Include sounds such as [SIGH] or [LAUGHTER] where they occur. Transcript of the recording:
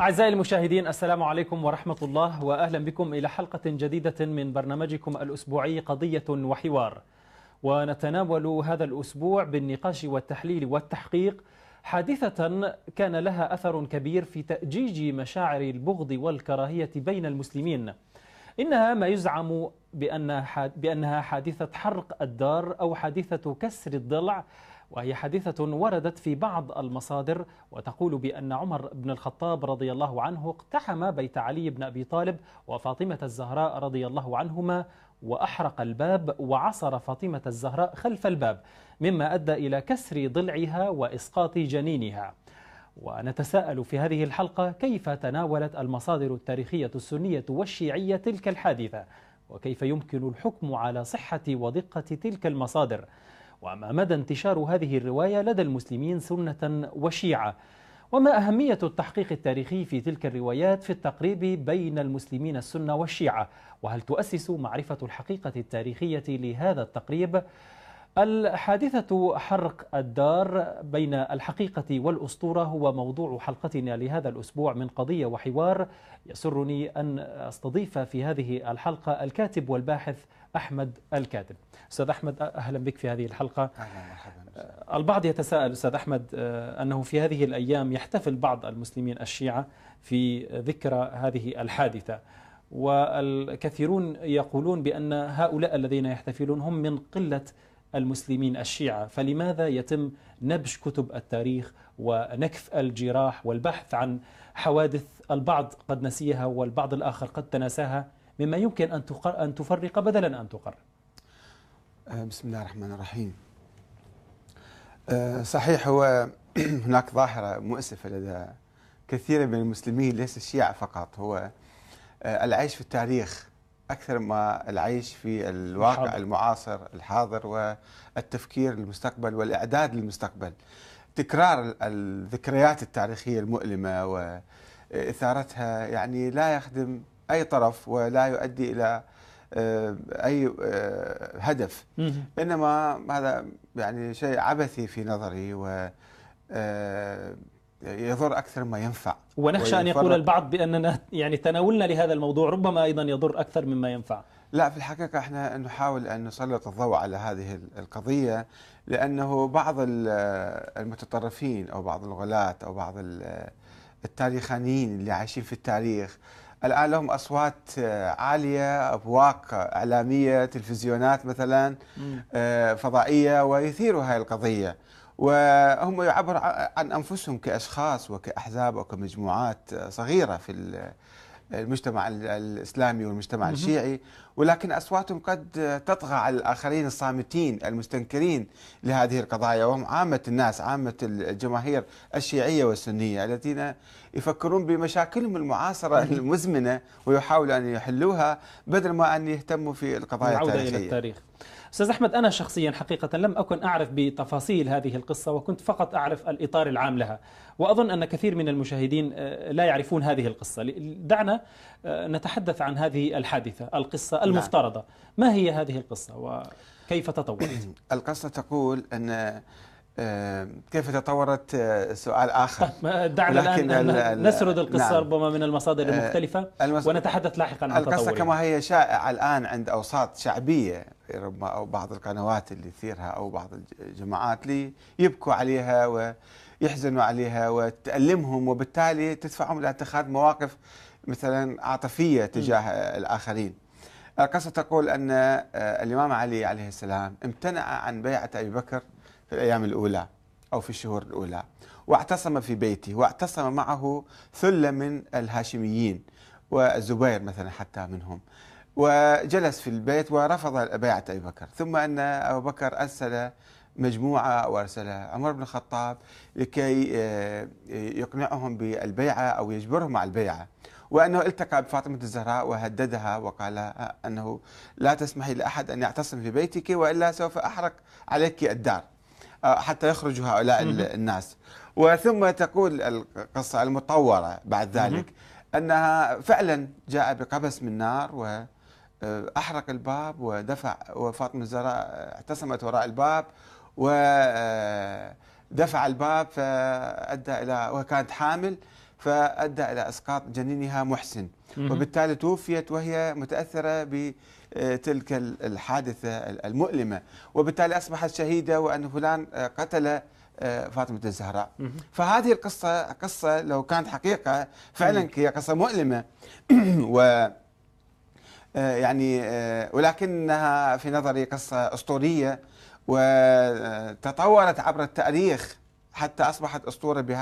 أعزائي المشاهدين السلام عليكم ورحمة الله وأهلا بكم إلى حلقة جديدة من برنامجكم الأسبوعي قضية وحوار. ونتناول هذا الأسبوع بالنقاش والتحليل والتحقيق. حادثة كان لها أثر كبير في تأجيج مشاعر البغض والكراهية بين المسلمين. إنها ما يزعم بأنها حادثة حرق الدار أو حادثة كسر الضلع وهي حادثة وردت في بعض المصادر وتقول بأن عمر بن الخطاب رضي الله عنه اقتحم بيت علي بن أبي طالب وفاطمة الزهراء رضي الله عنهما وأحرق الباب وعصر فاطمة الزهراء خلف الباب مما أدى إلى كسر ضلعها وإسقاط جنينها. ونتساءل في هذه الحلقة كيف تناولت المصادر التاريخية السنية والشيعية تلك الحادثة؟ وكيف يمكن الحكم على صحة ودقة تلك المصادر؟ وما مدى انتشار هذه الرواية لدى المسلمين سنة وشيعة. وما أهمية التحقيق التاريخي في تلك الروايات في التقريب بين المسلمين السنة والشيعة؟ وهل تؤسس معرفة الحقيقة التاريخية لهذا التقريب؟ الحادثة حرق الدار بين الحقيقة والأسطورة هو موضوع حلقتنا لهذا الأسبوع من قضية وحوار يسرني أن أستضيف في هذه الحلقة الكاتب والباحث أحمد الكاتب. أستاذ أحمد أهلا بك في هذه الحلقة. أهلا البعض يتساءل أستاذ أحمد أنه في هذه الأيام يحتفل بعض المسلمين الشيعة في ذكرى هذه الحادثة والكثيرون يقولون بأن هؤلاء الذين يحتفلون هم من قلة المسلمين الشيعة. فلماذا يتم نبش كتب التاريخ ونكف الجراح والبحث عن حوادث البعض قد نسيها والبعض الآخر قد تناساها مما يمكن أن أن تفرق بدلا أن تقرر بسم الله الرحمن الرحيم. صحيح هو [CLEARS THROAT] هناك ظاهرة مؤسفة لدى كثير من المسلمين ليس الشيعة فقط هو العيش في التاريخ. أكثر ما العيش في الواقع الحاضر. المعاصر الحاضر والتفكير للمستقبل والإعداد للمستقبل. تكرار الذكريات التاريخية المؤلمة وإثارتها يعني لا يخدم أي طرف ولا يؤدي إلى أي هدف. إنما هذا يعني شيء عبثي في نظري و يضر أكثر ما ينفع. ونخشى أن يقول البعض بأننا يعني تناولنا لهذا الموضوع ربما أيضا يضر أكثر مما ينفع. لا في الحقيقة إحنا نحاول أن نسلط الضوء على هذه القضية لأنه بعض المتطرفين أو بعض الغلاة أو بعض التاريخانيين اللي عايشين في التاريخ الآن لهم أصوات عالية أبواق إعلامية تلفزيونات مثلا فضائية ويثيروا هذه القضية. وهم يعبروا عن أنفسهم كأشخاص وكأحزاب وكمجموعات صغيرة في المجتمع الإسلامي والمجتمع الشيعي. ولكن أصواتهم قد تطغى على الآخرين الصامتين المستنكرين لهذه القضايا وهم عامة الناس عامة الجماهير الشيعية والسنية الذين يفكرون بمشاكلهم المعاصرة المزمنة ويحاولوا أن يحلوها بدل ما أن يهتموا في القضايا التاريخيه. إلى التاريخ. أستاذ أحمد أنا شخصيا حقيقة لم أكن أعرف بتفاصيل هذه القصة وكنت فقط أعرف الإطار العام لها وأظن أن كثير من المشاهدين لا يعرفون هذه القصة دعنا نتحدث عن هذه الحادثة القصة المفترضة. ما هي هذه القصة وكيف تطورت؟ [CLEARS THROAT] القصة تقول أن كيف تطورت سؤال آخر. [LAUGHS] دعنا الآن نسرد القصة نعم. ربما من المصادر المختلفة المس... ونتحدث لاحقا عن القصة كما هي شائعة الآن عند أوساط شعبية ربما أو بعض القنوات اللي تثيرها أو بعض الجماعات ليبكوا عليها ويحزنوا عليها وتألمهم وبالتالي تدفعهم إلى اتخاذ مواقف مثلا عاطفية تجاه م. الآخرين. القصة تقول أن الإمام علي عليه السلام امتنع عن بيعة أبي بكر في الأيام الأولى أو في الشهور الأولى واعتصم في بيته واعتصم معه ثلة من الهاشميين والزبير مثلا حتى منهم وجلس في البيت ورفض بيعة أبي بكر. ثم أن أبو بكر أرسل مجموعة وأرسل عمر بن الخطاب لكي يقنعهم بالبيعة أو يجبرهم على البيعة. وأنه التقى بفاطمة الزهراء وهددها وقال أنه لا تسمحي لأحد أن يعتصم في بيتك وإلا سوف أحرق عليك الدار حتى يخرجوا هؤلاء الناس. وثم تقول القصة المطورة بعد ذلك أنها فعلا جاء بقبس من نار وأحرق الباب ودفع وفاطمة الزهراء اعتصمت وراء الباب ودفع الباب فأدى إلى وكانت حامل فأدى إلى إسقاط جنينها محسن. وبالتالي توفيت وهي متأثرة بتلك الحادثة المؤلمة. وبالتالي أصبحت شهيدة وأن فلان قتل فاطمة الزهراء. فهذه القصة قصة لو كانت حقيقة فعلا هي قصة مؤلمة. [CLEARS THROAT] و يعني ولكنها في نظري قصة أسطورية وتطورت عبر التاريخ حتى أصبحت أسطورة بها